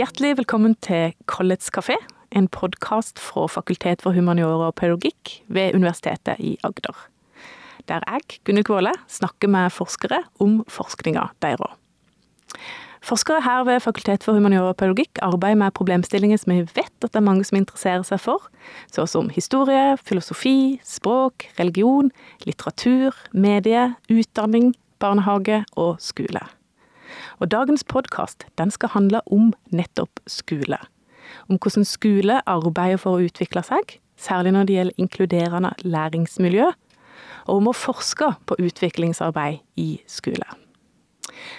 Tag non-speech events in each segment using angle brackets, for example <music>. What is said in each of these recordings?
Hjertelig velkommen til Collets kafé, en podkast fra Fakultet for humaniora og pedagogikk ved Universitetet i Agder. Der jeg, Gunne Kvåle, snakker med forskere om forskninga deres. Forskere her ved Fakultet for humaniora og pedagogikk arbeider med problemstillinger som vi vet at det er mange som interesserer seg for, såsom som historie, filosofi, språk, religion, litteratur, medie, utdanning, barnehage og skole. Og dagens podkast skal handle om nettopp skole. Om hvordan skole arbeider for å utvikle seg, særlig når det gjelder inkluderende læringsmiljø, og om å forske på utviklingsarbeid i skole.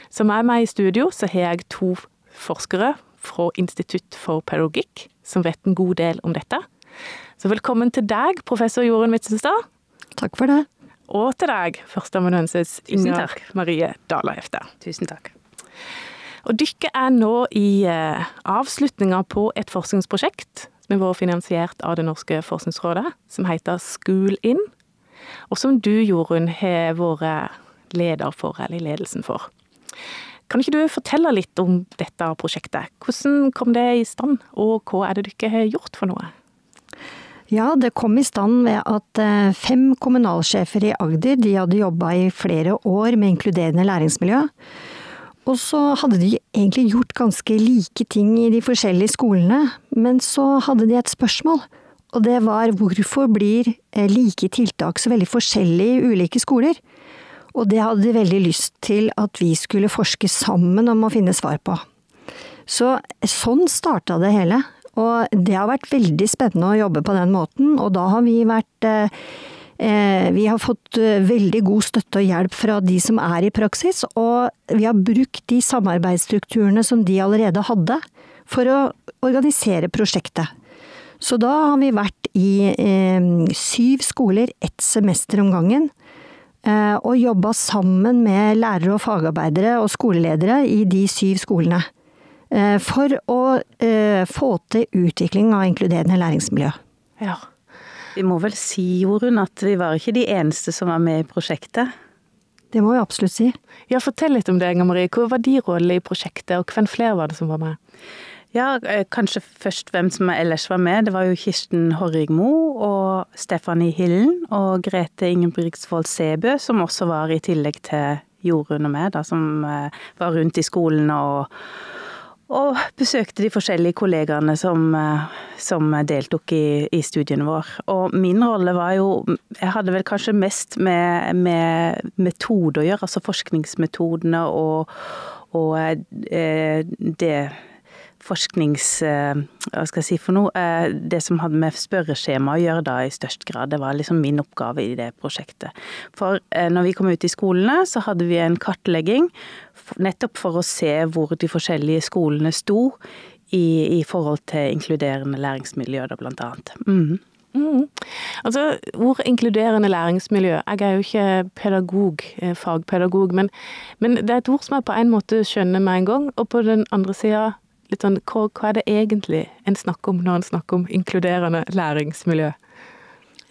Som er med i studio, så har jeg to forskere fra Institutt for pedagogikk, som vet en god del om dette. Så velkommen til deg, professor Jorunn Midtsenstad. Takk for det. Og til deg, førsteamanuensis Inger Marie Dalahefte. Tusen takk. Og dere er nå i eh, avslutninga på et forskningsprosjekt som har vært finansiert av Det norske forskningsrådet, som heter School In, og som du, Jorunn, har vært leder for, eller i ledelsen for. Kan ikke du fortelle litt om dette prosjektet? Hvordan kom det i stand, og hva er det dere har gjort for noe? Ja, det kom i stand ved at eh, fem kommunalsjefer i Agder de hadde jobba i flere år med inkluderende læringsmiljø. Og så hadde de egentlig gjort ganske like ting i de forskjellige skolene, men så hadde de et spørsmål. Og det var hvorfor blir eh, like tiltak så veldig forskjellige i ulike skoler? Og det hadde de veldig lyst til at vi skulle forske sammen om å finne svar på. Så sånn starta det hele. Og det har vært veldig spennende å jobbe på den måten, og da har vi vært eh, vi har fått eh, veldig god støtte og hjelp fra de som er i praksis, og vi har brukt de samarbeidsstrukturene som de allerede hadde, for å organisere prosjektet. Så da har vi vært i eh, syv skoler ett semester om gangen, eh, og jobba sammen med lærere og fagarbeidere og skoleledere i de syv skolene. Eh, for å eh, få til utvikling av inkluderende læringsmiljø. Ja. Vi må vel si, Jorunn, at vi var ikke de eneste som var med i prosjektet? Det må vi absolutt si. Ja, Fortell litt om det, Inger Marie. Hvor var de rollene i prosjektet, og hvem flere var det som var med? Ja, eh, kanskje først hvem som ellers var med. Det var jo Kirsten Horrigmo og Stephanie Hillen og Grete Ingebrigtsvold Sebø, som også var i tillegg til Jorunn og meg, da, som eh, var rundt i skolene og og besøkte de forskjellige kollegaene som, eh, som deltok i, i studien vår. Og min rolle var jo Jeg hadde vel kanskje mest med, med metode å gjøre, altså forskningsmetodene og, og eh, det forsknings... Eh, hva skal jeg si for noe? Det som hadde med spørreskjema å gjøre da i størst grad. Det var liksom min oppgave i det prosjektet. For når vi kom ut i skolene, så hadde vi en kartlegging Nettopp for å se hvor de forskjellige skolene sto i, i forhold til inkluderende læringsmiljø, da blant annet. Mm. Mm. Altså, Ord inkluderende læringsmiljø. Jeg er jo ikke pedagog, eh, fagpedagog, men, men, det er et ord som jeg på en måte skjønner med en gang. Og på den andre sida, litt sånn, hva, hva, er det egentlig en snakker om når en snakker om inkluderende læringsmiljø?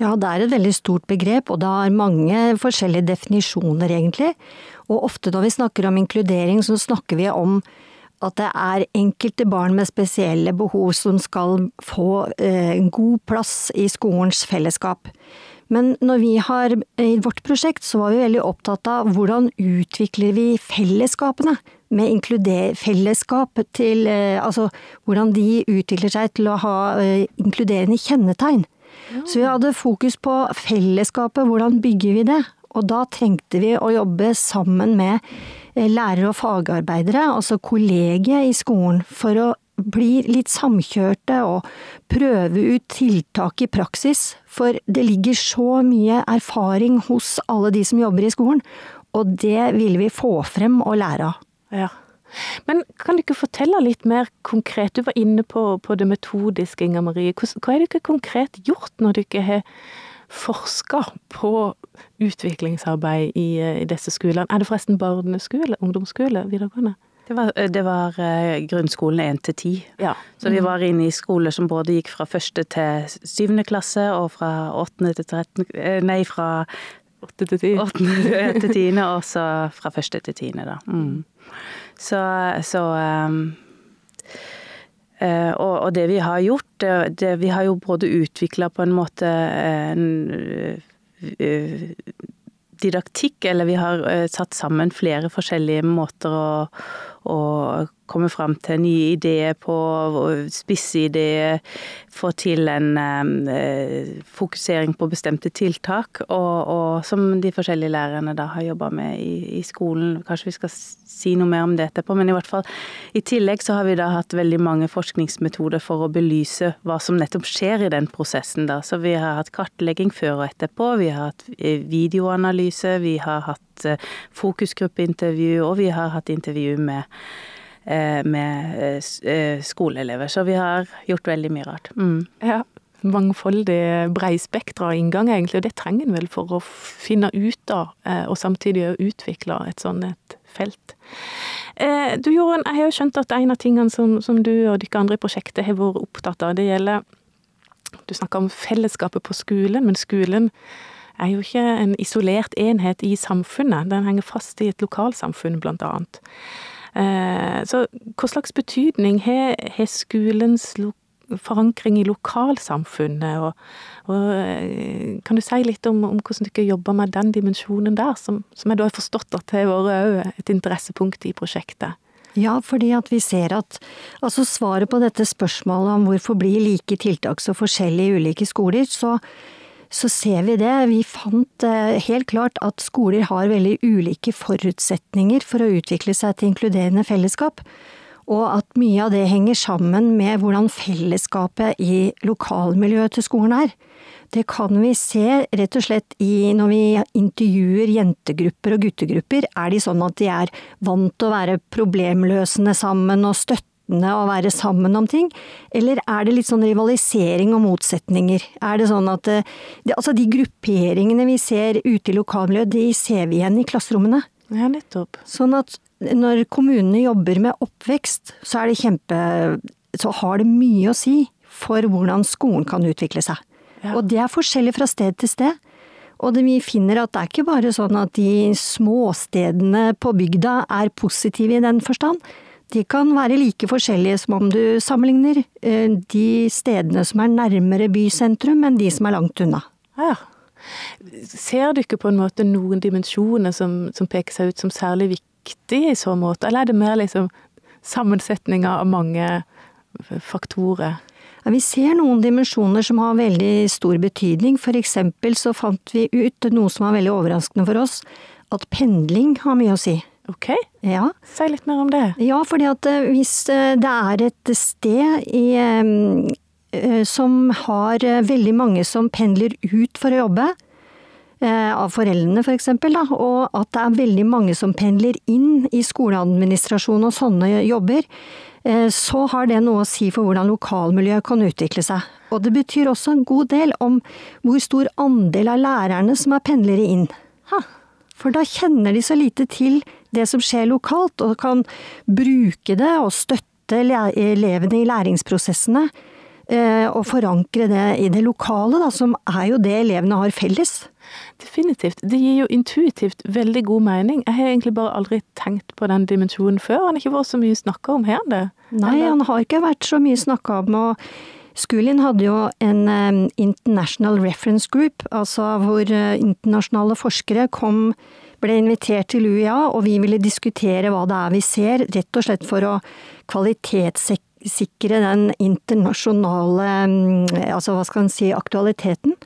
Ja, det er et veldig stort begrep, og det har mange forskjellige definisjoner, egentlig. Og ofte når vi snakker om inkludering, så snakker vi om at det er enkelte barn med spesielle behov som skal få eh, en god plass i skolens fellesskap. Men når vi har i vårt prosjekt, så var vi veldig opptatt av hvordan utvikler vi fellesskapene? Med fellesskap til eh, Altså hvordan de utvikler seg til å ha eh, inkluderende kjennetegn. Ja. Så vi hadde fokus på fellesskapet, hvordan bygger vi det? Og da trengte vi å jobbe sammen med eh, lærere og fagarbeidere, altså kollegiet i skolen, for å bli litt samkjørte og prøve ut tiltak i praksis. For det ligger så mye erfaring hos alle de som jobber i skolen, og det ville vi få frem og lære av. Ja. Men kan du ikke fortelle litt mer konkret? Du var inne på, på det metodiske, Inger Marie. Hva, hva er det konkret gjort når du ikke har forska på utviklingsarbeid i, i, disse skolene. Er det forresten barneskole, ungdomsskole, videregående? Det var, det var uh, grunnskolen én til ti. Ja. Så vi mm. var inne i skoler som både gikk fra første til syvende klasse, og fra åttende til trettende eh, Nei, fra. Åttende til tiende, og så fra første til tiende, da. Mm. Så, så um, Uh, og, og, det vi har gjort, det, det, vi har jo både utvikla på en måte en uh, didaktikk, eller vi har uh, satt sammen flere forskjellige måter å, å komme fram til nye ideer på, spisse ideer, få til en eh, fokusering på bestemte tiltak, og, og, som de forskjellige lærerne da har jobba med i, i, skolen. Kanskje vi skal si noe mer om det etterpå, men i hvert fall i tillegg så har vi da hatt veldig mange forskningsmetoder for å belyse hva som nettopp skjer i den prosessen da. Så vi har hatt kartlegging før og etterpå, vi har hatt eh, videoanalyse, vi har hatt eh, fokusgruppeintervju, og vi har hatt intervju med Eh, med eh, skoleelever. Så vi har gjort veldig mye rart. Mm. Ja, mangfoldig, breispektra inngang, egentlig. Og det trenger en vel for å finne ut av, og samtidig utvikle et sånt et felt. Du Jorunn, jeg har jo skjønt at en av tingene som, som du og dere andre i prosjektet har vært opptatt av, det gjelder Du snakker om fellesskapet på skolen, men skolen er jo ikke en isolert enhet i samfunnet. Den henger fast i et lokalsamfunn, blant annet. Eh, så hva slags betydning har, har skolens forankring i lokalsamfunnet, og, og, eh, kan du si litt om, om hvordan dere jobber med den dimensjonen der, som, som jeg da har forstått at har vært et interessepunkt i prosjektet? Ja, fordi at vi ser at altså svaret på dette spørsmålet om hvorfor blir like tiltak så forskjellige i ulike skoler, så så ser vi det. Vi fant eh, helt klart at skoler har veldig ulike forutsetninger for å utvikle seg til inkluderende fellesskap. Og at mye av det henger sammen med hvordan fellesskapet i lokalmiljøet til skolen er. Det kan vi se rett og slett i når vi intervjuer jentegrupper og guttegrupper. Er de sånn at de er vant til å være problemløsende sammen og støtte støttende å være sammen om ting, eller er det litt sånn rivalisering og motsetninger? Er det sånn at eh, det, Altså, de grupperingene vi ser ute i lokalmiljøet, de ser vi igjen i klasserommene. Ja, nettopp. Sånn at når kommunene jobber med oppvekst, så er det kjempe Så har det mye å si for hvordan skolen kan utvikle seg. Ja. Og det er forskjellig fra sted til sted. Og vi finner at det er ikke bare sånn at de småstedene på bygda er positive i den forstand de kan være like forskjellige som om du sammenligner eh, de stedene som er nærmere bysentrum enn de som er langt unna. Ja. Ser du ikke på en måte noen dimensjoner som, som peker seg ut som særlig viktige i så måte, eller er det mer liksom sammensetninga av mange faktorer? Ja, vi ser noen dimensjoner som har veldig stor betydning. For eksempel så fant vi ut noe som var veldig overraskende for oss, at pendling har mye å si. Ok, ja. si litt mer om det. Ja, fordi at eh, hvis eh, det er et sted i, eh, som har veldig mange som pendler ut for å jobbe, av foreldrene f.eks., for og at det er veldig mange som pendler inn i skoleadministrasjon og sånne jobber, så har det noe å si for hvordan lokalmiljøet kan utvikle seg. Og det betyr også en god del om hvor stor andel av lærerne som er pendlere inn. For da kjenner de så lite til det som skjer lokalt, og kan bruke det og støtte elevene i læringsprosessene. Eh, og forankre det i det lokale, da, som er jo det elevene har felles. Definitivt. Det gir jo intuitivt veldig god mening. Jeg har egentlig bare aldri tenkt på den dimensjonen før. Han har ikke vært så mye snakka om her, det. Nei, han har ikke vært så mye snakka om. og Skulin hadde jo en um, International Reference Group, altså hvor uh, internasjonale forskere kom ble invitert til UiA, og vi ville diskutere hva det er vi ser, rett og slett for å kvalitetssikre den internasjonale mm, altså hva skal en si, aktualiteten.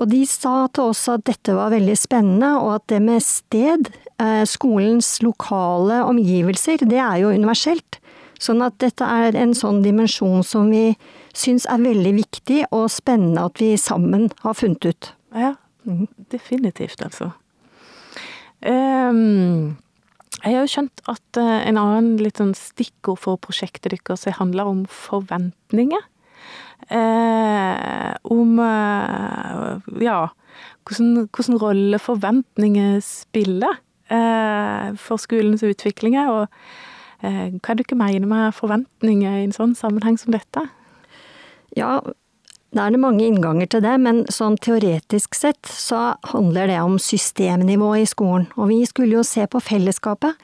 Og de sa til oss at dette var veldig spennende, og at det med sted, eh, skolens lokale omgivelser, det er jo universelt. Sånn at dette er en sånn dimensjon som vi syns er veldig viktig og spennende at vi sammen har funnet ut. Ja, definitivt, altså. Um, jeg har jo skjønt at uh, en annen litt sånn stikkord for prosjektet deres handler om forventninger. Uh, om uh, ja, hvordan, hvordan, rolle forventninger spiller for skolens utvikling. Og hva er det du mener med forventninger i en sånn sammenheng som dette? Ja, da er det mange innganger til det, men sånn teoretisk sett så handler det om systemnivå i skolen. Og vi skulle jo se på fellesskapet.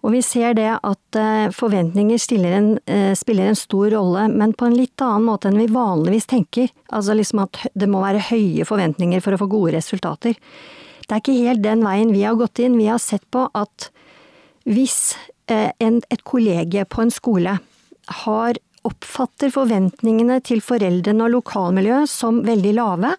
Og vi ser det at eh, forventninger en, eh, spiller en stor rolle, men på en litt annen måte enn vi vanligvis tenker. Altså liksom at det må være høye forventninger for å få gode resultater. Det er ikke helt den veien vi har gått inn. Vi har sett på at hvis eh, en, et kollege på en skole har oppfatter forventningene til foreldrene og lokalmiljøet som veldig lave,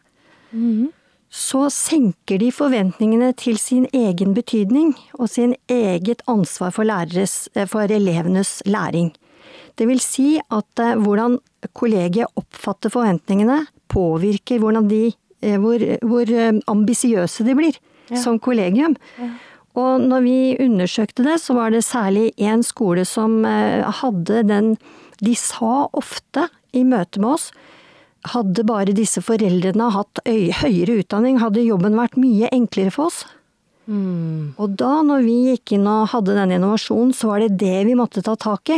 mm så senker de forventningene til sin egen betydning og sin eget ansvar for, læreres, eh, for elevenes læring. Det vil si at eh, hvordan kollegiet oppfatter forventningene, påvirker de, eh, hvor, hvor ambisiøse de blir ja. som kollegium. Ja. Og når vi undersøkte det, så var det særlig én skole som hadde den De sa ofte i møte med oss hadde bare disse foreldrene hatt høyere utdanning, hadde jobben vært mye enklere for oss. Mm. Og da, når vi gikk inn og hadde denne innovasjonen, så var det det vi måtte ta tak i.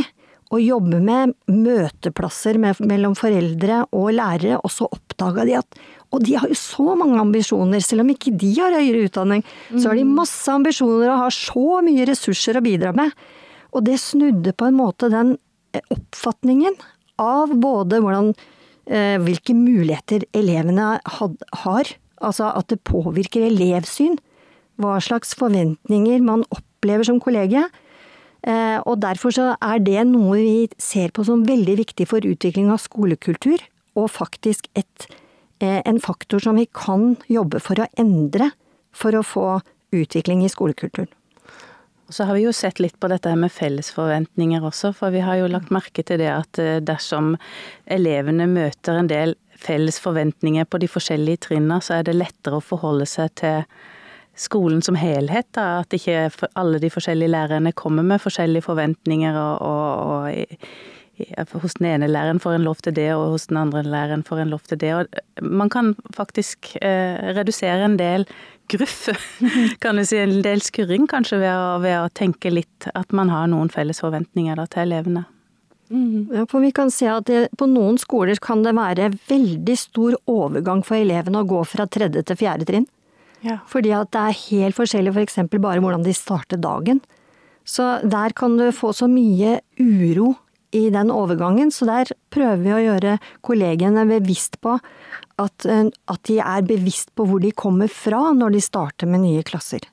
Å jobbe med møteplasser med, mellom foreldre og lærere, og så oppdaga de at Og de har jo så mange ambisjoner, selv om ikke de har høyere utdanning. Mm. Så har de mm. masse ambisjoner og har så mye ressurser å bidra med. Og det snudde på en måte den oppfatningen av både hvordan Eh, hvilke muligheter elevene har. Altså at det påvirker elevsyn. Hva slags forventninger man opplever som kollegie. Eh, og derfor så er det noe vi ser på som veldig viktig for utvikling av skolekultur, og faktisk et, eh, en faktor som vi kan jobbe for å endre for å få utvikling i skolekulturen. Så har vi jo sett litt på dette med fellesforventninger også, for vi har jo lagt merke til det at eh, dersom elevene møter en del felles forventninger på de forskjellige trinna, så er det lettere å forholde seg til skolen som helhet. Da. At ikke alle de forskjellige lærerne kommer med forskjellige forventninger og, og, og hos den ene læreren får en lov til det, og hos den andre læreren får en lov til det. Og man kan faktisk eh, redusere en del gruff, <laughs> kan du si. En del skurring kanskje ved å, ved å, tenke litt at man har noen felles forventninger da, til elevene. Mm. Ja, for vi kan se at det, På noen skoler kan det være veldig stor overgang for elevene å gå fra tredje til fjerde trinn. Ja. Fordi at det er helt forskjellig f.eks. For bare hvordan de starter dagen. Så der kan du få så mye uro i den overgangen, så der prøver vi å gjøre kollegene bevisst på at, eh, at de er bevisst på hvor de kommer fra når de starter med nye klasser.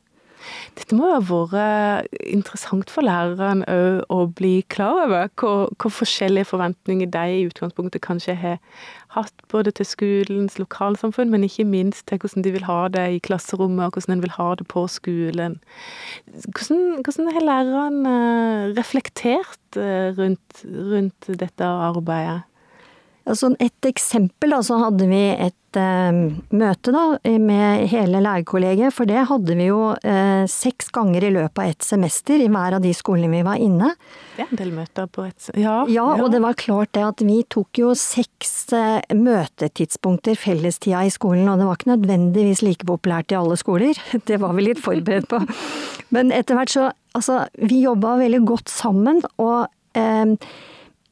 Dette må jo ha vært interessant for læreren òg å bli klar over hvor, hvor, forskjellige forventninger de i utgangspunktet kanskje har hatt både til skolens lokalsamfunn, men ikke minst til hvordan de vil ha det i klasserommet, og hvordan en vil ha det på skolen. Hvordan, hvordan har læreren eh, reflektert eh, rundt, rundt dette arbeidet? Altså et eksempel, da, så hadde vi et eh, møte da, med hele lærerkollegiet. For det hadde vi jo eh, seks ganger i løpet av ett semester i hver av de skolene vi var inne. Det er en del møter på et ja, ja, og det var klart det at vi tok jo seks eh, møtetidspunkter fellestida i skolen. Og det var ikke nødvendigvis like populært i alle skoler. <laughs> Det var vi litt forberedt på. Men etter hvert så Altså, vi jobba veldig godt sammen. og eh,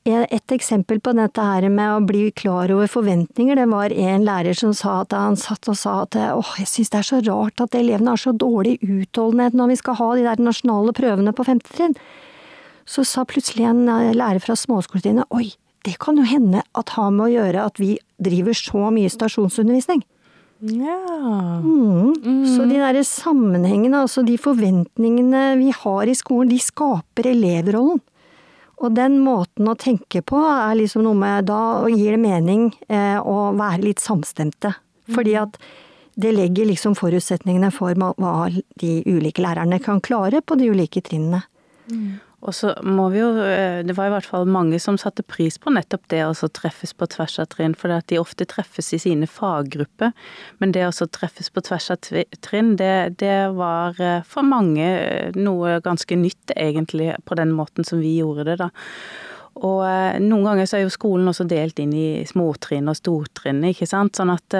et eksempel på dette her med å bli klar over forventninger, det var en lærer som sa at han satt og sa at åh, jeg synes det er så rart at elevene har så dårlig utholdenhet når vi skal ha de der nasjonale prøvene på femte trinn. Så sa plutselig en eh, lærer fra småskoletrinnet oi, det kan jo hende at har med å gjøre at vi driver så mye stasjonsundervisning. Ja. Mm. Mm. Så de derre sammenhengene, altså de forventningene vi har i skolen, de skaper elevrollen. Og den måten å tenke på er liksom noe med Da gir det mening eh, å være litt samstemte. Fordi mm. at det legger liksom forutsetningene for hva de ulike lærerne kan klare på de ulike trinnene. Mm. Og så må vi jo eh, Det var i hvert fall mange som satte pris på nettopp det å treffes på tvers av trinn, for de ofte treffes i sine faggrupper. Men det å treffes på tvers av trinn, det, det, var eh, for mange eh, noe ganske nytt, egentlig, på den måten som vi gjorde det, da. Og noen ganger så er jo skolen også delt inn i småtrinn og stortrinn, ikke sant. Sånn at,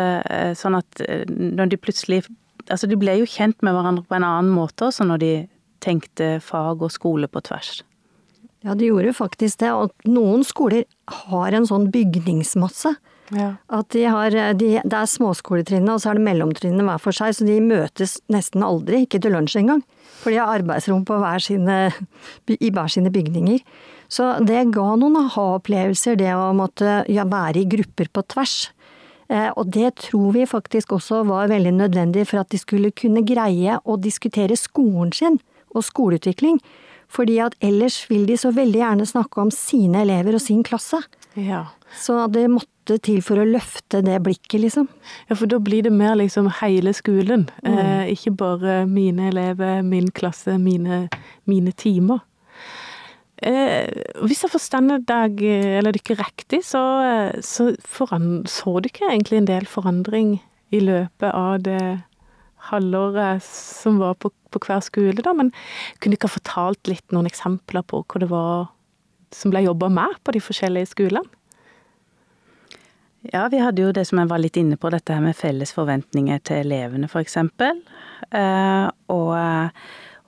sånn at når de plutselig Altså de ble jo kjent med hverandre på en annen måte også når de tenkte fag og skole på tvers. Ja, de gjorde faktisk det. Og noen skoler har en sånn bygningsmasse Ja. At de har, de, Det er småskoletrinnet, og så er det mellomtrinnet hver for seg, så de møtes nesten aldri, ikke til lunsj engang. For de har arbeidsrom på hver sine, i hver sine bygninger. Så det ga noen aha-opplevelser, det å måtte ja, være i grupper på tvers. Eh, og det tror vi faktisk også var veldig nødvendig for at de skulle kunne greie å diskutere skolen sin og skoleutvikling. Fordi at ellers vil de så veldig gjerne snakke om sine elever og sin klasse. Ja. Så det måtte til for å løfte det blikket, liksom. Ja, for da blir det mer liksom hele skolen. Mm. Eh, ikke bare mine elever, min klasse, mine, mine timer. Eh, hvis jeg forstår deg, eller ikke riktig, så, så, så du ikke egentlig en del forandring i løpet av det halvåret som var på, på, hver skole, da. Men kunne du ikke ha fortalt litt noen eksempler på hva det var som ble jobba med på de forskjellige skolene? Ja, vi hadde jo det som jeg var litt inne på, dette her med felles forventninger til elevene, f.eks. Eh, og,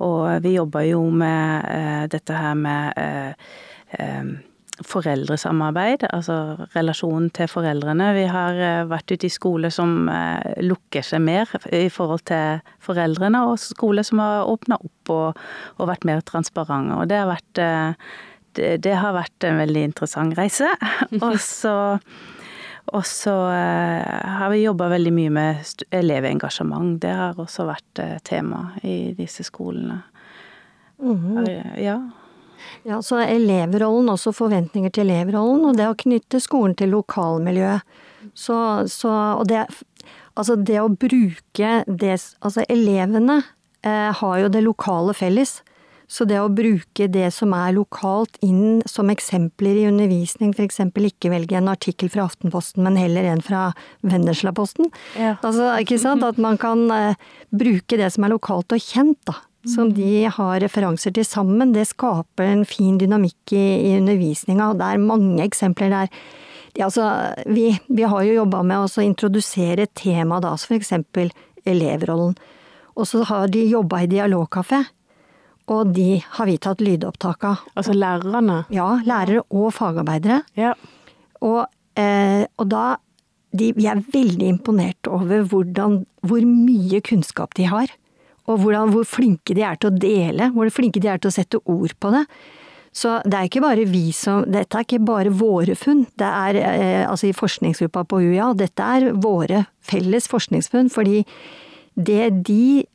og vi jobba jo med eh, dette her med eh, eh foreldresamarbeid, altså relasjonen til foreldrene. Vi har eh, vært ute i skoler som eh, lukker seg mer i forhold til foreldrene, og skoler som har åpna opp og, og, vært mer transparente. Og det har vært, eh, det, det har vært en veldig interessant reise. <laughs> Og så og så har vi jobba veldig mye med elevengasjement. Det har også vært tema i disse skolene. Mm -hmm. Ja. Ja, så elevrollen, også forventninger til elevrollen, og det å knytte skolen til lokalmiljøet. Så, så Og det Altså det å bruke det Altså elevene eh, har jo det lokale felles. Så det å bruke det som er lokalt inn som eksempler i undervisning, f.eks. ikke velge en artikkel fra Aftenposten, men heller en fra Vennesla-posten. Ja. Altså, ikke sant? At man kan eh, bruke det som er lokalt og kjent, da som de har referanser til sammen, det skaper en fin dynamikk i, i undervisninga. Det er mange eksempler der. De, altså, vi, vi, har jo jobba med å introdusere et tema, da, for eksempel elevrollen. Og så har de jobba i dialogkafé. Og de har vi tatt lydopptak av. Altså lærerne? Ja, lærere og fagarbeidere. Ja. Og, eh, og da de, Vi er veldig imponert over hvordan, hvor mye kunnskap de har og hvordan, hvor flinke de er til å dele, hvor flinke de er til å sette ord på det. Så det er ikke bare vi som Dette er ikke bare våre funn. Det er eh, altså i forskningsgruppa på UiA, dette er våre felles forskningsfunn. Fordi det de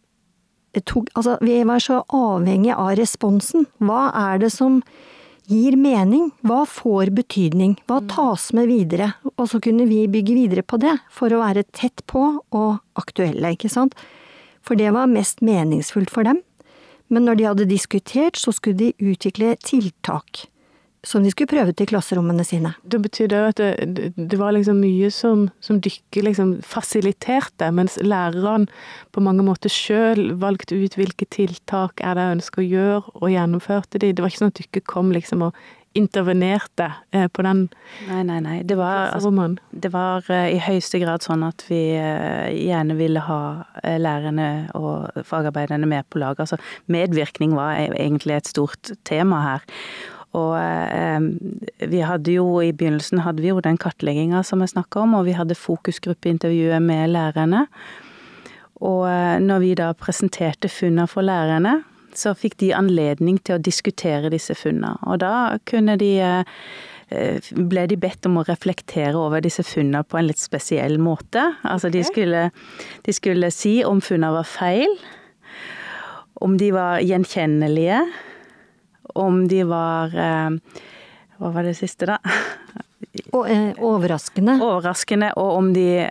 tok Altså, vi var så avhengig av responsen. Hva er det som gir mening? Hva får betydning? Hva mm. tas med videre? Og så kunne vi bygge videre på det, for å være tett på og aktuelle, ikke sant for det var mest meningsfullt for dem. Men når de hadde diskutert, så skulle de utvikle tiltak som de skulle prøve til klasserommene sine. Det betyr det at det, det var liksom mye som, som dere liksom fasiliterte, mens lærerne på mange måter sjøl valgte ut hvilke tiltak er det jeg ønsker å gjøre, og gjennomførte de. Det var ikke sånn at dere kom liksom og intervenerte eh, på den Nei, nei, nei. Det var, altså, det var eh, i høyeste grad sånn at vi eh, gjerne ville ha lærerne og fagarbeiderne med på lag. Altså medvirkning var e-, egentlig et stort tema her. Og eh, vi hadde jo i begynnelsen hadde vi jo den kartlegginga som jeg snakka om, og vi hadde fokusgruppeintervjuet med lærerne. Og når vi da presenterte funnene for lærerne, så fikk de anledning til å diskutere disse funnene. Og da kunne de eh, ble de bedt om å reflektere over disse funnene på en litt spesiell måte. Altså de skulle, de skulle si om funnene var feil, om de var gjenkjennelige, om de var eh, Hva var det siste, da? Eh, overraskende. Overraskende, og om de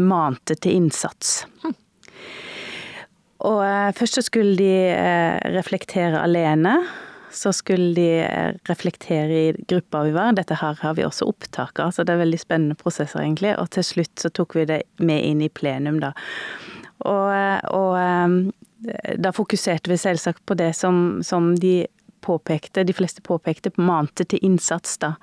mante til innsats. Hm. Og eh, først så skulle de eh, reflektere alene. Så skulle de eh, reflektere i gruppa vi var. Dette her har vi også opptak av, så det er veldig spennende prosesser, egentlig. Og til slutt så tok vi det med inn i plenum, da. Og, og da fokuserte vi selvsagt på det som, som de påpekte, de fleste påpekte, mante til innsats, da.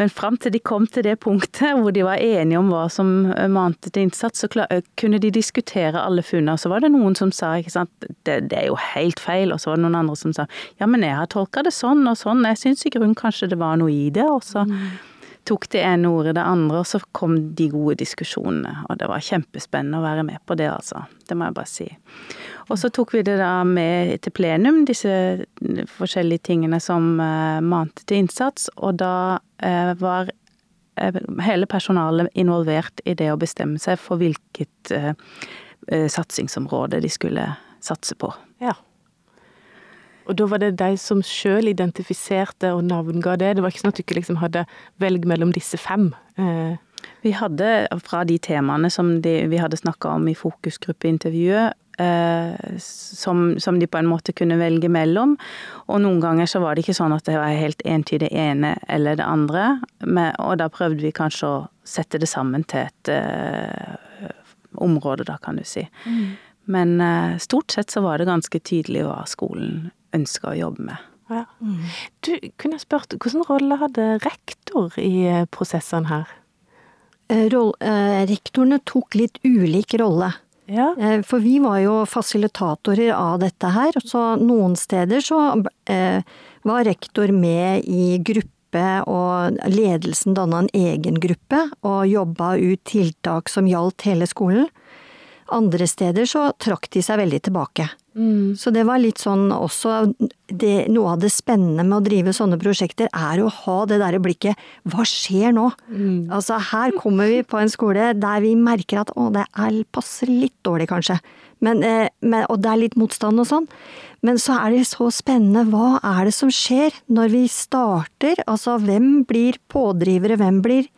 Men fram til de kom til det punktet hvor de var enige om hva som eh, mante til innsats, så eh, kunne de diskutere alle funnene. Så var det noen som sa ikke sant, det, det, er jo helt feil, og så var det noen andre som sa ja, men jeg har tolka det sånn og sånn, jeg syns i grunnen kanskje det var noe i det. Og så mm. Tok det ene ordet det andre, og så kom de gode diskusjonene. Og det var kjempespennende å være med på det, altså. Det må jeg bare si. Og så tok vi det da med til plenum, disse forskjellige tingene som uh, mante til innsats. Og da uh, var uh, hele personalet involvert i det å bestemme seg for hvilket satsingsområde de skulle satse på. Ja. Og da var det de som sjøl identifiserte og navnga det? Det var ikke sånn at du ikke liksom hadde velg mellom disse fem? Eh. Vi hadde fra de temaene som de, vi hadde snakka om i fokusgruppeintervjuet, eh, som, som, de på en måte kunne velge mellom. Og noen ganger så var det ikke sånn at det var helt entydig det ene eller det andre. Men, og da prøvde vi kanskje å sette det sammen til et uh, område, da, kan du si. Mm. Men uh, stort sett så var det ganske tydelig hva skolen ønska å jobbe med. Ja. Du, kunne jeg spurt, hvilken rolle hadde rektor i eh, prosessene her? Eh, roll, eh, rektorene tok litt ulik rolle. Ja. Eh, for vi var jo fasilitatorer av dette her, så noen steder så eh, var rektor med i gruppe og ledelsen danna en egen gruppe og jobba ut tiltak som gjaldt hele skolen. Andre steder så trakk de seg veldig tilbake. Mm. Så det var litt sånn også det, Noe av det spennende med å drive sånne prosjekter er å ha det derre blikket Hva skjer nå? Mm. Altså her kommer vi på en skole der vi merker at å, det er, passer litt dårlig kanskje. Men, eh, men, og det er litt motstand og sånn. Men så er det så spennende. Hva er det som skjer når vi starter? Altså hvem blir pådrivere, hvem blir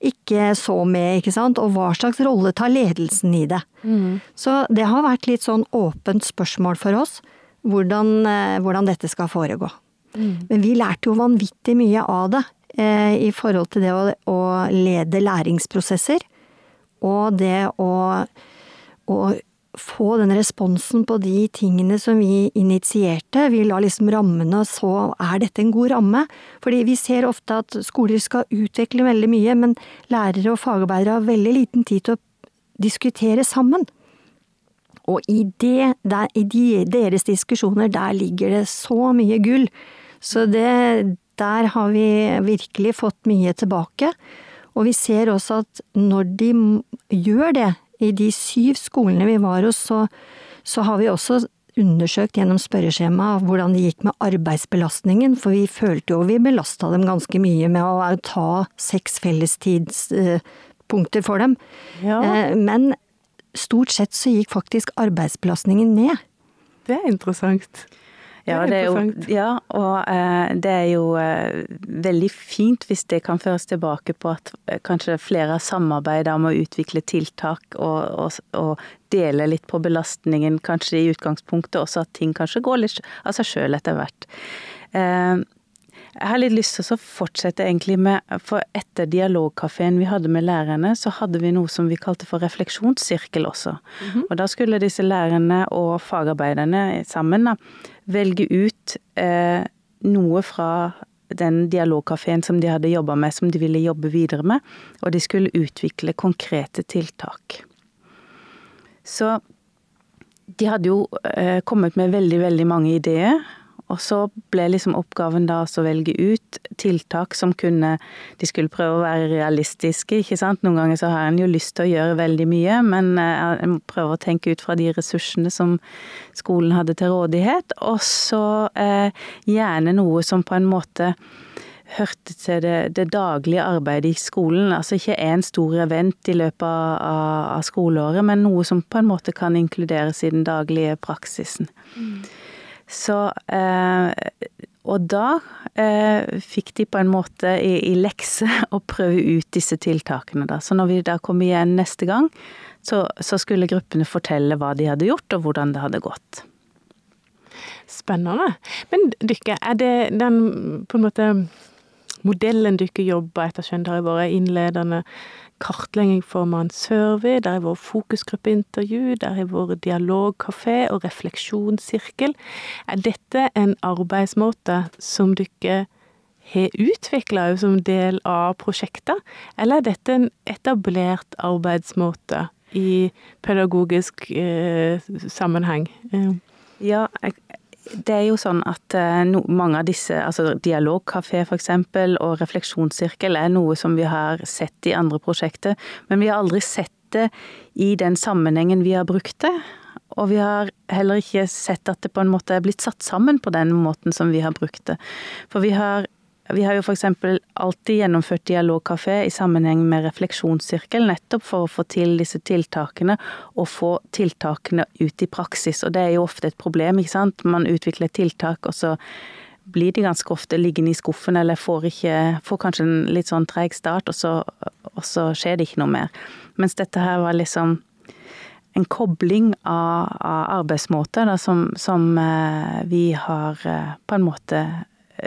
ikke så med, ikke sant, og hva slags rolle tar ledelsen i det. Mm. Så det har vært litt sånn åpent spørsmål for oss, hvordan, eh, hvordan dette skal foregå. Mm. Men vi lærte jo vanvittig mye av det eh, i forhold til det å, å, lede læringsprosesser, og det å, å få den responsen på de tingene som vi initierte. Vi la liksom rammene, og så er dette en god ramme. Fordi vi ser ofte at skoler skal utvikle veldig mye, men lærere og fagarbeidere har veldig liten tid til å diskutere sammen. Og i, det, der, i de, deres diskusjoner, der ligger det så mye gull. Så det, der har vi virkelig fått mye tilbake. Og vi ser også at når de gjør det, i de syv skolene vi var hos, så, så har vi også undersøkt gjennom spørreskjema hvordan det gikk med arbeidsbelastningen, for vi følte jo vi belasta dem ganske mye med å ta seks fellestidspunkter for dem. Ja. Eh, men stort sett så gikk faktisk arbeidsbelastningen ned. Det er interessant. Ja, det er jo, ja og eh, det er jo eh, veldig fint hvis det kan føres tilbake på at eh, kanskje flere har samarbeida om å utvikle tiltak og, og, og, dele litt på belastningen, kanskje i utgangspunktet også at ting kanskje går litt av seg sjøl etter hvert. Eh, jeg har litt lyst til å fortsette egentlig med For etter dialogkafeen vi hadde med lærerne, så hadde vi noe som vi kalte for refleksjonssirkel også. Mm -hmm. Og da skulle disse lærerne og fagarbeiderne sammen da, velge ut eh, noe fra den dialogkafeen som de hadde jobba med, som de ville jobbe videre med. Og de skulle utvikle konkrete tiltak. Så de hadde jo eh, kommet med veldig, veldig mange ideer. Og så ble liksom oppgaven da å velge ut tiltak som kunne De skulle prøve å være realistiske, ikke sant. Noen ganger så har en jo lyst til å gjøre veldig mye, men eh, en prøver å tenke ut fra de ressursene som skolen hadde til rådighet. Og så eh, gjerne noe som på en måte hørte til det, det, daglige arbeidet i skolen. Altså ikke en stor event i løpet av, av, skoleåret, men noe som på en måte kan inkluderes i den daglige praksisen. Mm. Så eh, Og da eh, fikk de på en måte i, i lekse <laughs> å prøve ut disse tiltakene, da. Så når vi da kom igjen neste gang, så, så skulle gruppene fortelle hva de hadde gjort, og hvordan det hadde gått. Spennende. Men dere, er det den på en måte modellen dere jobber etter, skjønner dere, vært innledende kartlegging form av en survey, der har vært fokusgruppeintervju, der har vært dialogkafé og refleksjonssirkel. Er dette en arbeidsmåte som dere har utvikla som del av prosjektet, eller er dette en etablert arbeidsmåte i pedagogisk eh, sammenheng? Ja, jeg, det er jo sånn at eh, no, mange av disse, altså dialogkafé f.eks. og refleksjonssirkel er noe som vi har sett i andre prosjekter, men vi har aldri sett det i den sammenhengen vi har brukt det. Og vi har heller ikke sett at det på en måte er blitt satt sammen på den måten som vi har brukt det. For vi har vi har jo f.eks. alltid gjennomført dialogkafé i sammenheng med refleksjonssirkel, nettopp for å få til disse tiltakene, og få tiltakene ut i praksis. Og det er jo ofte et problem, ikke sant. Man utvikler tiltak, og så blir de ganske ofte liggende i skuffen, eller får, ikke, får kanskje en litt sånn treg start, og så, og så skjer det ikke noe mer. Mens dette her var liksom en kobling av, av arbeidsmåter da, som, som, eh, vi har eh, på en måte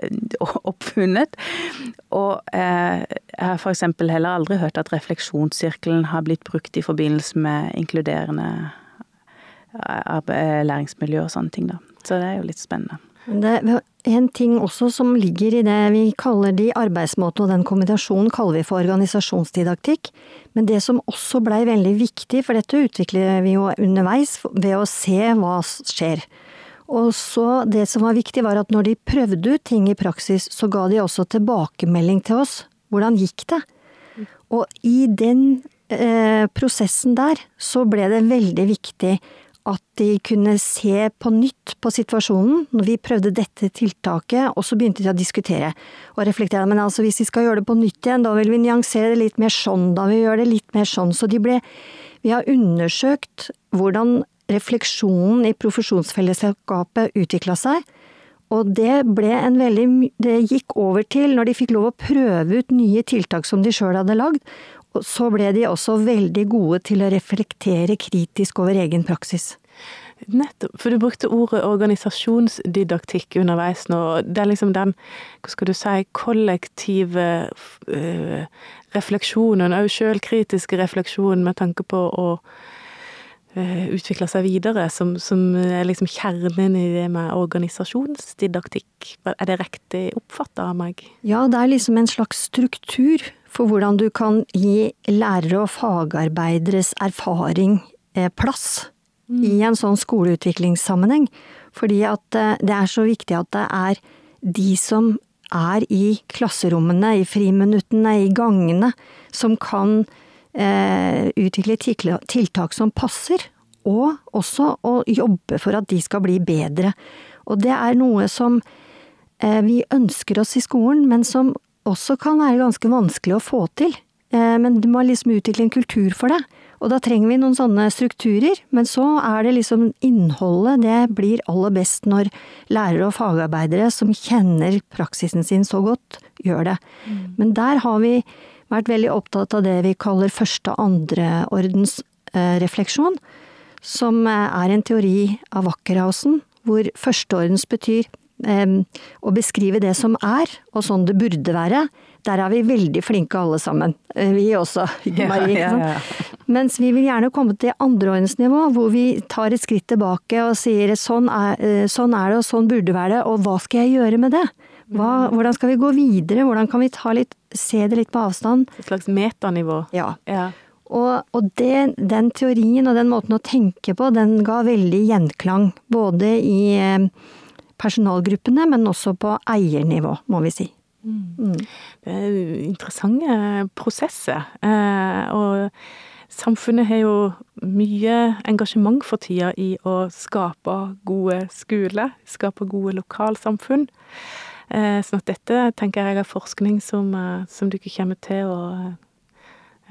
<laughs> oppfunnet. Og eh, jeg har f.eks. heller aldri hørt at refleksjonssirkelen har blitt brukt i forbindelse med inkluderende eh, læringsmiljø og sånne ting, da. Så det er jo litt spennende. Det er en ting også som ligger i det vi kaller de arbeidsmåte, og den kombinasjonen kaller vi for organisasjonsdidaktikk. Men det som også blei veldig viktig, for dette utvikler vi jo underveis ved å se hva skjer. Og så det som var viktig var at når de prøvde ut ting i praksis, så ga de også tilbakemelding til oss. Hvordan gikk det? Og i den eh, prosessen der, så ble det veldig viktig at de kunne se på nytt på situasjonen når vi prøvde dette tiltaket, og så begynte de å diskutere og reflektere. Men altså hvis vi skal gjøre det på nytt igjen, da vil vi nyansere det litt mer sånn, da vil vi gjøre det litt mer sånn. Så de ble Vi har undersøkt hvordan refleksjonen i profesjonsfellesskapet utvikla seg. Og det ble en veldig Det gikk over til, når de fikk lov å prøve ut nye tiltak som de sjøl hadde lagd, så ble de også veldig gode til å reflektere kritisk over egen praksis. Nettopp. For du brukte ordet organisasjonsdidaktikk underveis nå. Det er liksom den, hva skal du si, kollektive øh, refleksjonen, òg sjølkritiske refleksjonen med tanke på å utvikle seg videre, som, som, er liksom kjernen i det med organisasjonsdidaktikk. Er det riktig oppfatta av meg? Ja, det er liksom en slags struktur for hvordan du kan gi lærere og fagarbeideres erfaring eh, plass mm. i en sånn skoleutviklingssammenheng. Fordi at eh, det er så viktig at det er de som er i klasserommene, i friminuttene, i gangene, som kan eh, utvikle tiltak som passer, og også å jobbe for at de skal bli bedre. Og det er noe som eh, vi ønsker oss i skolen, men som også kan være ganske vanskelig å få til. Eh, men du må liksom utvikle en kultur for det. Og da trenger vi noen sånne strukturer, men så er det liksom innholdet, det blir aller best når lærere og fagarbeidere som kjenner praksisen sin så godt, gjør det. Mm. Men der har vi vært veldig opptatt av det vi kaller første- og andreordens eh, refleksjon, som eh, er en teori av Wackerhausen, hvor førsteordens betyr eh, å beskrive det som er, og sånn det burde være. Der er vi veldig flinke alle sammen. Vi også, <laughs> Marie. Ja, ja, ja. Mens vi vil gjerne komme til andreordensnivå, hvor vi tar et skritt tilbake og sier sånn er, sånn er det, og sånn burde være det, og hva skal jeg gjøre med det? Hva, hvordan skal vi gå videre, hvordan kan vi litt, se det litt på avstand? Et slags metanivå? Ja. ja. Og, og det, den teorien og den måten å tenke på, den ga veldig gjenklang. Både i eh, personalgruppene, men også på eiernivå, må vi si. Mm. Mm. Det er interessante prosesser. Eh, og samfunnet har jo mye engasjement for tida i å skape gode skoler, skape gode lokalsamfunn. Eh, sånn at dette tenker jeg er forskning som, eh, som du ikke kommer til å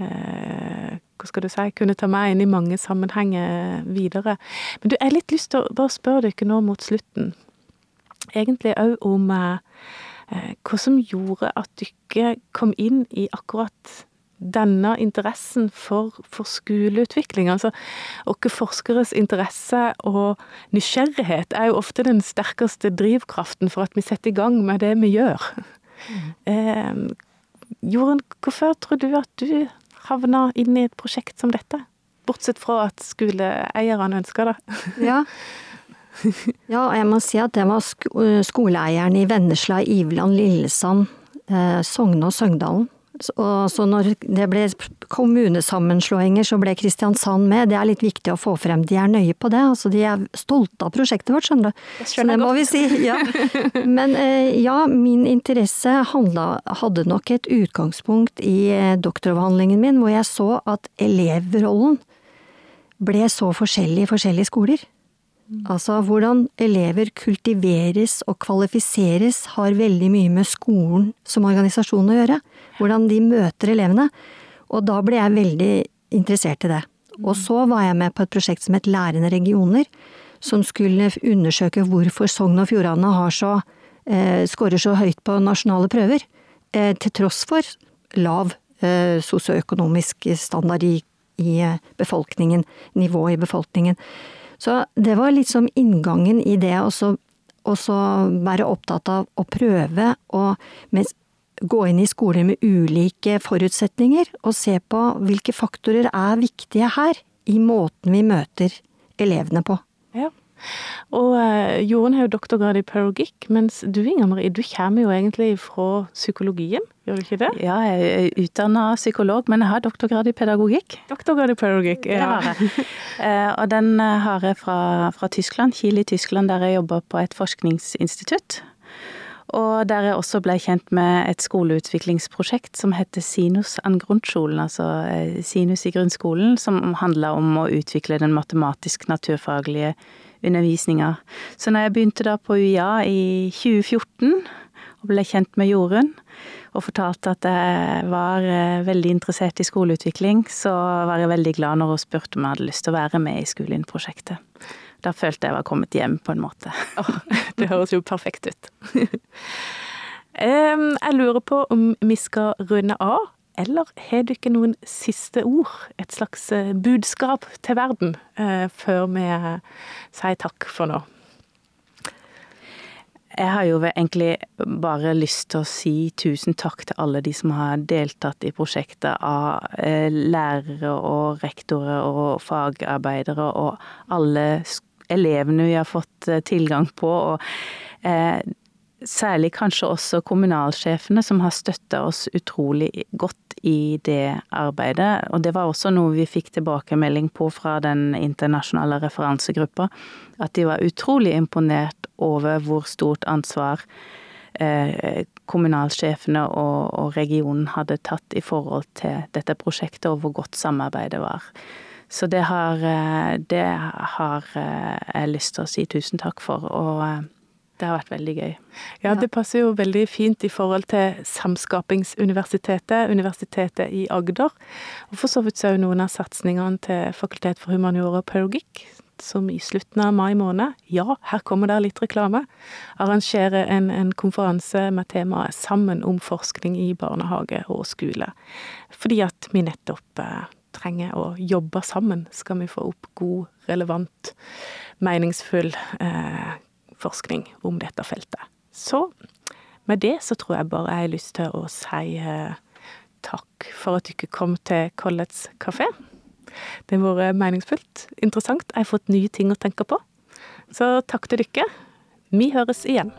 eh, Hva skal du si Kunne ta meg inn i mange sammenhenger videre. Men du, jeg har litt lyst til å bare spørre dere nå mot slutten. Egentlig òg om hva som gjorde at dere kom inn i akkurat denne interessen for, for skoleutvikling. Altså, våre forskeres interesse og nysgjerrighet er jo ofte den sterkeste drivkraften for at vi setter i gang med det vi gjør. Mm. Eh, Jorunn, hvorfor tror du at du havna inn i et prosjekt som dette? Bortsett fra at skoleeierne ønsker det. <laughs> ja. ja, jeg må si at det var skoleeieren i Vennesla, Iveland, Lillesand, eh, Sogne og Søgndalen Og så når det ble kommunesammenslåinger, så ble Kristiansand med. Det er litt viktig å få frem. De er nøye på det. Altså, de er stolte av prosjektet vårt, skjønner du. Det skjønner jeg må vi si. Ja. Men eh, ja, min interesse handla, hadde nok et utgangspunkt i eh, doktoravhandlingen min, hvor jeg så at elevrollen ble så forskjellig i forskjellige skoler. Altså hvordan elever kultiveres og kvalifiseres har veldig mye med skolen som organisasjon å gjøre. Hvordan de møter elevene. Og da ble jeg veldig interessert i det. Og så var jeg med på et prosjekt som het Lærende regioner, som skulle undersøke hvorfor Sogn og Fjordane har så, eh, skårer så høyt på nasjonale prøver. Eh, til tross for lav eh, sosioøkonomisk standard i, i eh, befolkningen, nivå i befolkningen. Så det var liksom inngangen i det å være opptatt av å prøve å gå inn i skoler med ulike forutsetninger, og se på hvilke faktorer er viktige her, i måten vi møter elevene på. Ja. Og uh, Jorunn har jo doktorgrad i pedagogikk, mens du Inger Marie, du kommer jo egentlig fra psykologien, gjør du ikke det? Ja, jeg er utdanna psykolog, men jeg har doktorgrad i pedagogikk. Doktorgrad i pedagogikk, ja. Det har jeg. uh, og den eh, har jeg fra, fra Tyskland, Kiel i Tyskland, der jeg jobber på et forskningsinstitutt. Og der jeg også ble kjent med et skoleutviklingsprosjekt som heter Sinus an Grundschulen, altså Sinus i grunnskolen, som handla om å utvikle den matematisk-naturfaglige undervisninga. Så når jeg begynte da på UiA i 2014 og ble kjent med Jorunn, og fortalte at jeg var eh, veldig interessert i skoleutvikling, så var jeg veldig glad når hun spurte om jeg hadde lyst til å være med i Skolen-prosjektet. Da følte jeg var kommet hjem, på en måte. Det høres jo perfekt ut. <laughs> jeg lurer på om vi skal runde av eller har dere noen siste ord, et slags eh, budskap til verden, eh, før vi eh, sier takk for nå? Jeg har jo egentlig bare lyst til å si tusen takk til alle de som har deltatt i prosjektet av lærere og rektorer og fagarbeidere og alle elevene vi har fått tilgang på. og Særlig kanskje også kommunalsjefene som har støtta oss utrolig godt i det arbeidet. Og det var også noe vi fikk tilbakemelding på fra den internasjonale referansegruppa. At de var utrolig imponert over hvor stort ansvar eh, kommunalsjefene og, og regionen hadde tatt i forhold til dette prosjektet, og hvor godt samarbeidet var. Så det har, eh, det har eh, jeg lyst til å si tusen takk for. og det har vært veldig gøy. Ja, det passer jo veldig fint i forhold til Samskapingsuniversitetet, Universitetet i Agder. Og for så vidt så er jo noen av satsingene til Fakultet for humaniora og pedagogikk, som i slutten av mai måned, ja, her kommer det litt reklame, arrangerer en, en konferanse med temaet 'Sammen om forskning i barnehage og skole'. Fordi at vi nettopp eh, trenger å jobbe sammen, skal vi få opp god, relevant, meningsfull eh, forskning om dette feltet. Så med det så tror jeg bare jeg har lyst til å si eh, takk for at dere kom til Collets kafé. Det har vært meningsfullt, interessant. Jeg har fått nye ting å tenke på. Så takk til dere. Vi høres igjen.